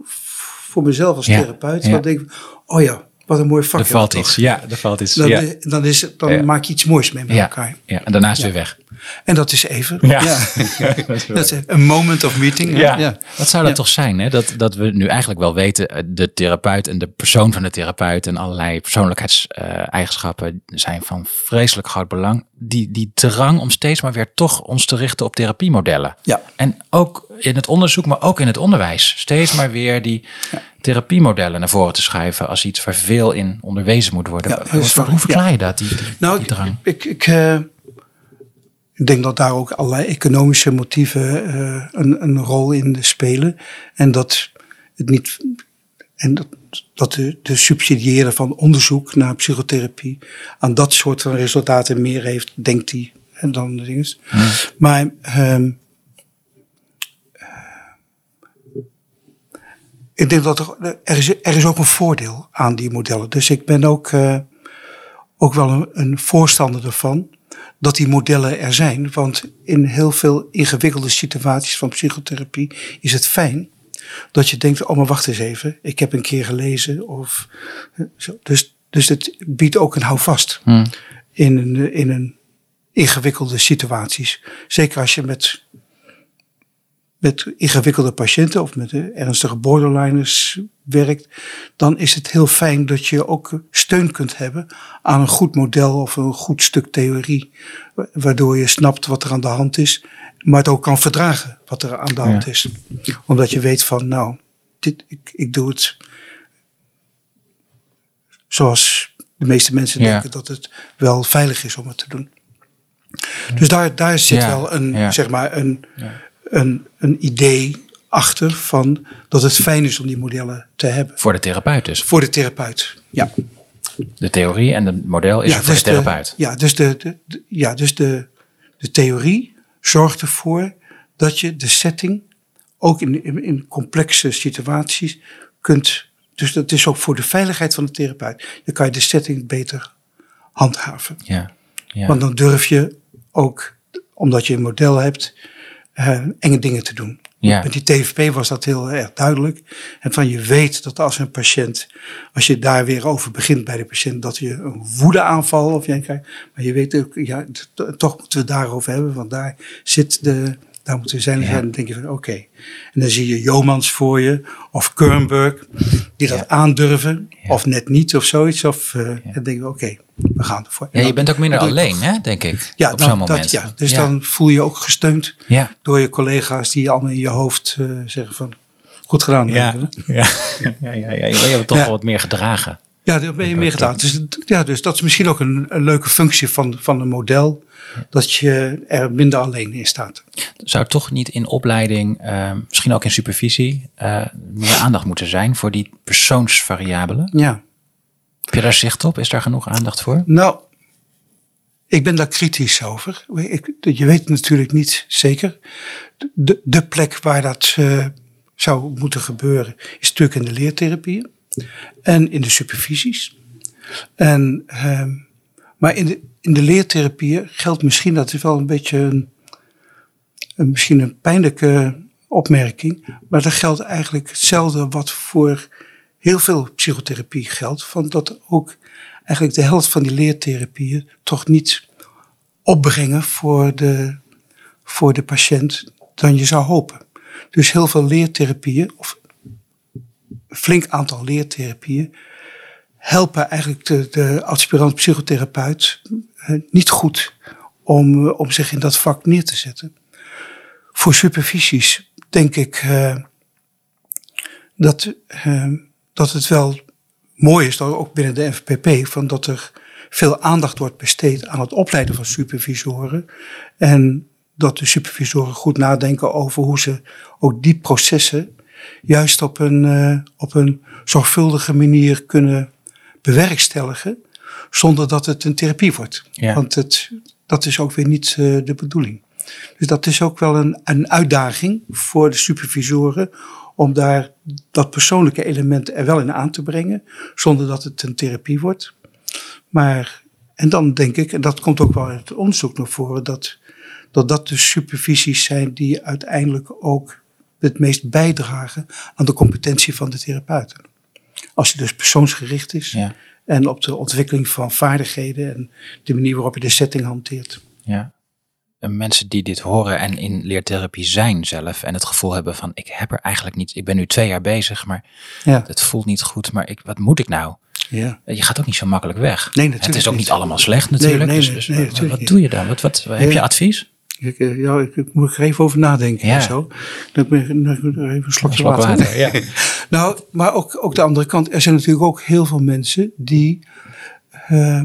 voor mezelf als therapeut. ja. Denk ik, oh ja, wat een mooi vak. Er valt iets. Ja, er valt iets. Dan, ja. dan, is dan maak je iets moois mee met Ja. elkaar. ja, en daarna is het weer weg. En dat is even. Ja. dat is een moment of meeting. Ja. ja. Wat zou dat toch zijn? Hè? Dat, dat we nu eigenlijk wel weten, eh, de therapeut en de persoon van de therapeut en allerlei persoonlijkheidseigenschappen zijn van vreselijk groot belang. Die, die drang om steeds maar weer toch ons te richten op therapiemodellen. Ja. En ook in het onderzoek, maar ook in het onderwijs. Steeds maar weer die therapiemodellen naar voren te schuiven als iets waar veel in onderwezen moet worden. Ja, Hoe- verklaar Ja. je dat, die, die, Nou, die drang? ik, ik, eh, ik denk dat daar ook allerlei economische motieven eh, een, een rol in spelen. En dat het niet. En dat, dat de, de subsidiëren van onderzoek naar psychotherapie aan dat soort van resultaten meer heeft, denkt hij, en dan de dingen. Maar ehm, ik denk dat er, er, is, er is ook een voordeel aan die modellen. Dus ik ben ook, eh, ook wel een, een voorstander ervan dat die modellen er zijn. Want in heel veel ingewikkelde situaties van psychotherapie is het fijn dat je denkt, oh maar wacht eens even, ik heb een keer gelezen. Of, zo. Dus, dus het biedt ook een houvast Hm. in, een, in een ingewikkelde situaties. Zeker als je met, met ingewikkelde patiënten of met eh, ernstige borderliners werkt, dan is het heel fijn dat je ook steun kunt hebben aan een goed model of een goed stuk theorie, wa- waardoor je snapt wat er aan de hand is, maar het ook kan verdragen wat er aan de hand Ja. is. Omdat je weet van, nou, dit, ik, ik doe het zoals de meeste mensen Ja. denken dat het wel veilig is om het te doen. Dus daar, daar zit Ja, wel een, ja. zeg maar een. Een, een idee achter van dat het fijn is om die modellen te hebben. Voor de therapeut dus. Voor de therapeut. Ja, De theorie en het model is ja voor de therapeut. ja, dus, de, de, de- ja, dus de, de theorie zorgt ervoor dat je de setting ook in, in, in complexe situaties kunt. Dus dat is ook voor de veiligheid van de therapeut. Dan kan je de setting beter handhaven. Ja. Ja. Want dan durf je ook, omdat je een model hebt, eh, enge dingen te doen. Ja. Met die TFP was dat heel erg duidelijk. En van je weet dat als een patiënt, als je daar weer over begint bij de patiënt, dat je een woedeaanval of jij krijgt. Maar je weet ook, ja, toch moeten we het daarover hebben, want daar zit de, daar moeten we zijn. Ja. En dan denk je van oké. En dan zie je Jomans voor je, of Kernberg, die dat Ja. aandurven, Ja. of net niet of zoiets. Of, eh, En dan denk je oké, we gaan ervoor. ja, je bent ook minder alleen, hè, denk ik. ja, op nou, zo'n moment. Dat, ja, dus dan voel je je ook gesteund Ja. door je collega's die allemaal in je hoofd eh, zeggen van goed gedaan. Ja. Ja. Ja, ja, ja, je hebt toch Ja. wel wat meer gedragen. Ja, daar ben je meer gedaan. Dus, ja, dus dat is misschien ook een, een leuke functie van, van een model. Dat je er minder alleen in staat. Zou toch niet in opleiding, eh, misschien ook in supervisie, eh, meer aandacht moeten zijn voor die persoonsvariabelen? Ja. Heb je daar zicht op? Is daar genoeg aandacht voor? Nou, ik ben daar kritisch over. Ik, je weet natuurlijk niet zeker. De, de plek waar dat eh, zou moeten gebeuren is natuurlijk in de leertherapieën en in de supervisies. En, ehm, maar in de, in de leertherapieën geldt misschien, dat is wel een beetje een, misschien een pijnlijke opmerking, maar dat geldt eigenlijk hetzelfde wat voor heel veel psychotherapie geldt. Van dat ook eigenlijk de helft van die leertherapieën toch niet opbrengen voor de, voor de patiënt dan je zou hopen. Dus heel veel leertherapieën, of flink aantal leertherapieën, helpen eigenlijk de, de aspirant psychotherapeut eh, niet goed om, eh, om zich in dat vak neer te zetten. Voor supervisies denk ik eh, dat, dat het wel mooi is, dat ook binnen de NVPP, van dat er veel aandacht wordt besteed aan het opleiden van supervisoren. En dat de supervisoren goed nadenken over hoe ze ook die processen juist op een, eh, op een zorgvuldige manier kunnen bewerkstelligen. Zonder dat het een therapie wordt. Ja. Want het, dat is ook weer niet eh, de bedoeling. Dus dat is ook wel een, een uitdaging voor de supervisoren om daar dat persoonlijke element er wel in aan te brengen, zonder dat het een therapie wordt. Maar, en dan denk ik, en dat komt ook wel uit het onderzoek naar voren, dat dat, dat de supervisies zijn die uiteindelijk ook het meest bijdragen aan de competentie van de therapeuten. Als je dus persoonsgericht is Ja. en op de ontwikkeling van vaardigheden en de manier waarop je de setting hanteert. Ja. eh, mensen die dit horen en in leertherapie zijn zelf en het gevoel hebben van ik heb er eigenlijk niet, ik ben nu twee jaar bezig, maar Ja. het voelt niet goed, maar ik, wat moet ik nou? Ja. Je gaat ook niet zo makkelijk weg. Nee, natuurlijk Het is ook niet. niet allemaal slecht natuurlijk. nee, dus, nee, dus nee, wat- wat doe je dan? Wat, wat, heb je advies? Ik, eh, ja, ik, ik moet er even over nadenken Ja. en zo. Dan moet ik even een slokje Slok water. water, ja. Nou, maar ook, ook de andere kant. Er zijn natuurlijk ook heel veel mensen die eh,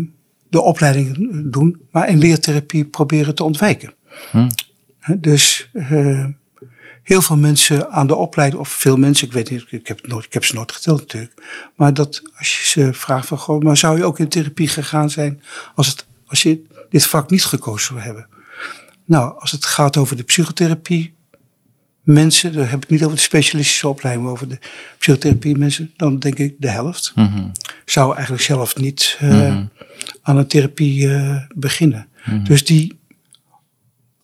de opleiding doen, maar in leertherapie proberen te ontwijken. Hm. Dus eh, heel veel mensen aan de opleiding, of veel mensen, ik weet niet, ik heb, nooit, ik heb ze nooit geteld natuurlijk. Maar dat als je ze vraagt van, goh, maar zou je ook in therapie gegaan zijn als, het, als je dit vak niet gekozen zou hebben? Nou, als het gaat over de psychotherapie mensen, daar heb ik het niet over de specialistische opleiding, maar over de psychotherapie mensen, dan denk ik de helft. Mhm. Zou eigenlijk zelf niet eh, Mhm. aan een therapie eh, beginnen. Dus die,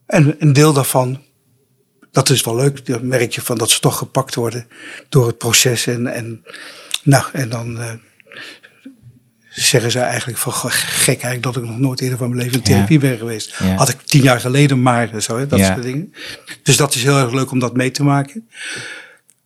en een deel daarvan, dat is wel leuk, dan merk je van dat ze toch gepakt worden door het proces en, en, nou, en dan eh, zeggen ze eigenlijk van gek eigenlijk dat ik nog nooit eerder van mijn leven in therapie ben geweest. Ja. Had ik tien jaar geleden maar, zo, hè, dat Ja. soort dingen. Dus dat is heel erg leuk om dat mee te maken.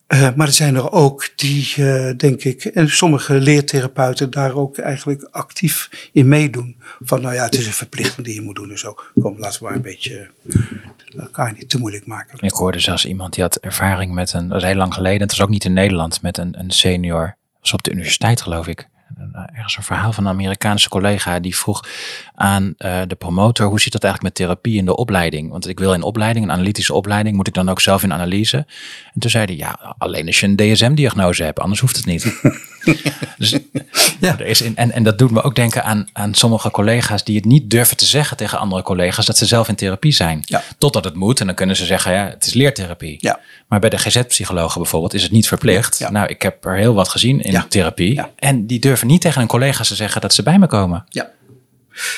Eh, maar er zijn er ook die, eh, denk ik, en sommige leertherapeuten daar ook eigenlijk actief in meedoen. Van nou ja, het is een verplichting die je moet doen en zo. Kom, laten we maar een beetje eh, elkaar niet te moeilijk maken. Ik hoorde zelfs iemand die had ervaring met een, dat was heel lang geleden, het was ook niet in Nederland, met een, een senior, was op de universiteit geloof ik. Een- Ergens een verhaal van een Amerikaanse collega die vroeg aan eh, de promotor, hoe zit dat eigenlijk met therapie in de opleiding? Want ik wil in opleiding, een analytische opleiding, moet ik dan ook zelf in analyse? En toen zei hij, ja, alleen als je een DSM-diagnose hebt, anders hoeft het niet. dus Ja. er is in, en, en dat doet me ook denken aan, aan sommige collega's die het niet durven te zeggen tegen andere collega's dat ze zelf in therapie zijn. Ja. Totdat het moet en dan kunnen ze zeggen, ja, het is leertherapie. Ja. Maar bij de GZ-psychologen bijvoorbeeld is het niet verplicht. Ja. Nou, ik heb er heel wat gezien in therapie. Ja. En die durven niet tegen een collega te zeggen dat ze bij me komen. Ja.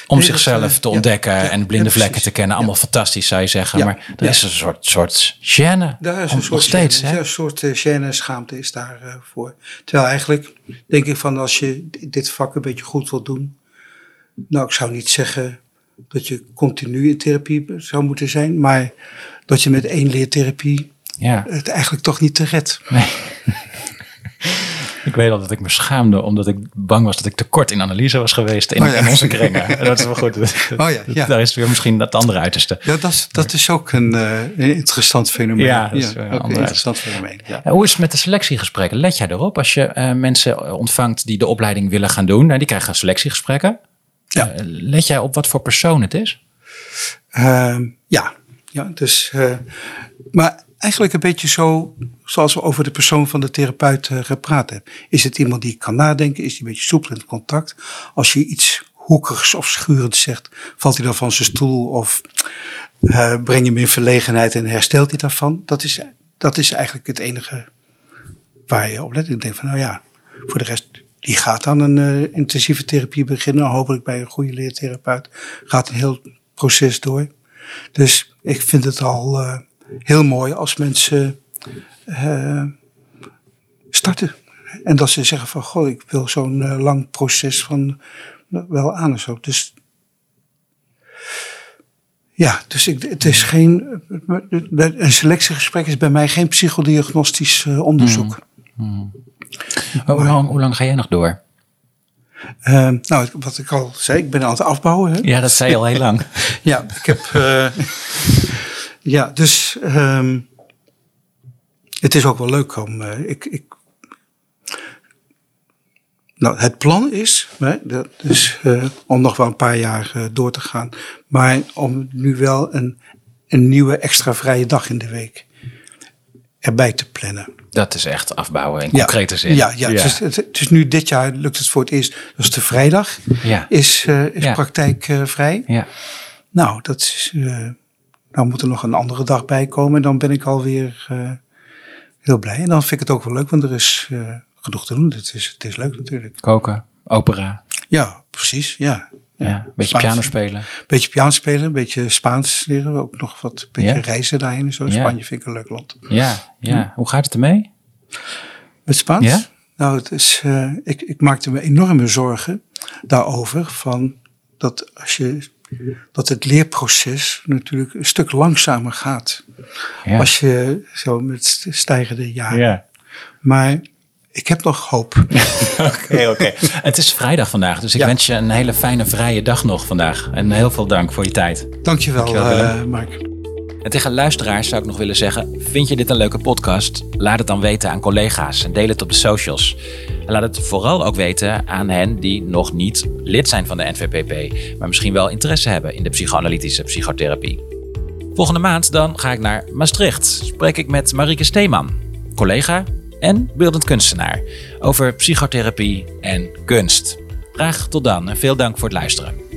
Om Nee, zichzelf eh, te ontdekken ja, en blinde ja, vlekken te kennen. Allemaal fantastisch zou je zeggen. Maar er is een soort, soort gêne. Daar is een soort, nog steeds. gêne, Hè? een soort uh, gêne en schaamte is daarvoor. voor. Terwijl eigenlijk denk ik van als je dit vak een beetje goed wilt doen. Nou, ik zou niet zeggen dat je continu in therapie zou moeten zijn. Maar dat je met één leertherapie Ja. het eigenlijk toch niet te redt. Nee. Ik weet al dat ik me schaamde omdat ik bang was dat ik te kort in analyse was geweest in, Oh ja. in onze kringen. En dat is wel goed. Oh ja, ja. Daar is weer misschien dat andere uiterste. Ja, dat is, dat is ook een, eh, een interessant fenomeen. Ja, dat is een interessant fenomeen. Ja. En hoe is het met de selectiegesprekken? Let jij erop als je eh, mensen ontvangt die de opleiding willen gaan doen? Nou, die krijgen selectiegesprekken. Ja. Eh, let jij op wat voor persoon het is? Ehm, ja, ja dus, eh, maar eigenlijk een beetje zo zoals we over de persoon van de therapeut eh, gepraat hebben. Is het iemand die kan nadenken? Is die een beetje soepel in het contact? Als je iets hoekigs of schurends zegt, valt hij dan van zijn stoel of eh, breng je hem in verlegenheid en herstelt hij daarvan? Dat is, dat is eigenlijk het enige waar je op let. Ik denk van nou ja, voor de rest, die gaat dan een eh, intensieve therapie beginnen. Hopelijk bij een goede leertherapeut. Gaat een heel proces door. Dus ik vind het al heel mooi als mensen eh, starten. En dat ze zeggen van, goh, ik wil zo'n eh, lang proces van eh, wel aan en zo. Dus ja, dus ik, het is geen, een selectiegesprek is bij mij geen psychodiagnostisch eh, onderzoek. Hoe, hoe lang, hoe lang ga jij nog door? Nou, wat ik al zei, ik ben aan het afbouwen. Hè? Ja, dat zei je al heel lang. Ja, ik heb. Ja, dus. ehm, het is ook wel leuk om. eh, ik, ik, nou, het plan is, hè, dat is eh, om nog wel een paar jaar eh, door te gaan. Maar om nu wel een, een nieuwe extra vrije dag in de week erbij te plannen. Dat is echt afbouwen in Ja. concrete zin. Ja, ja, Het, is, het, het is nu dit jaar lukt het voor het eerst. Dus de vrijdag Ja. is, eh, is Ja. praktijkvrij. Ja. Nou, dat is, eh, nou moet er nog een andere dag bij komen. En dan ben ik alweer eh heel blij. En dan vind ik het ook wel leuk, want er is eh, genoeg te doen. Het is, het is leuk natuurlijk. Koken, opera, Ja, precies. Ja. ja. een beetje Spaans. piano spelen. Beetje piano spelen, een beetje Spaans leren. Ook nog wat, een beetje reizen daarheen en zo. Spanje vind ik een leuk land. Ja, ja. Hoe gaat het ermee? Met Spaans? Nou, het is, eh, ik, ik maakte me enorme zorgen daarover. Van dat als je dat het leerproces natuurlijk een stuk langzamer gaat. Ja. Als je zo met stijgende jaren. Ja. Maar ik heb nog hoop. Oké, oké. Het is vrijdag vandaag, dus ik Ja. wens je een hele fijne vrije dag nog vandaag. En heel veel dank voor je tijd. Dankjewel, Dankjewel, Willem. eh, Mark. En tegen luisteraars zou ik nog willen zeggen: vind je dit een leuke podcast? Laat het dan weten aan collega's en deel het op de socials. En laat het vooral ook weten aan hen die nog niet lid zijn van de NVPP, maar misschien wel interesse hebben in de psychoanalytische psychotherapie. Volgende maand dan ga ik naar Maastricht. Spreek ik met Marieke Steeman, collega en beeldend kunstenaar, over psychotherapie en kunst. Graag tot dan en veel dank voor het luisteren.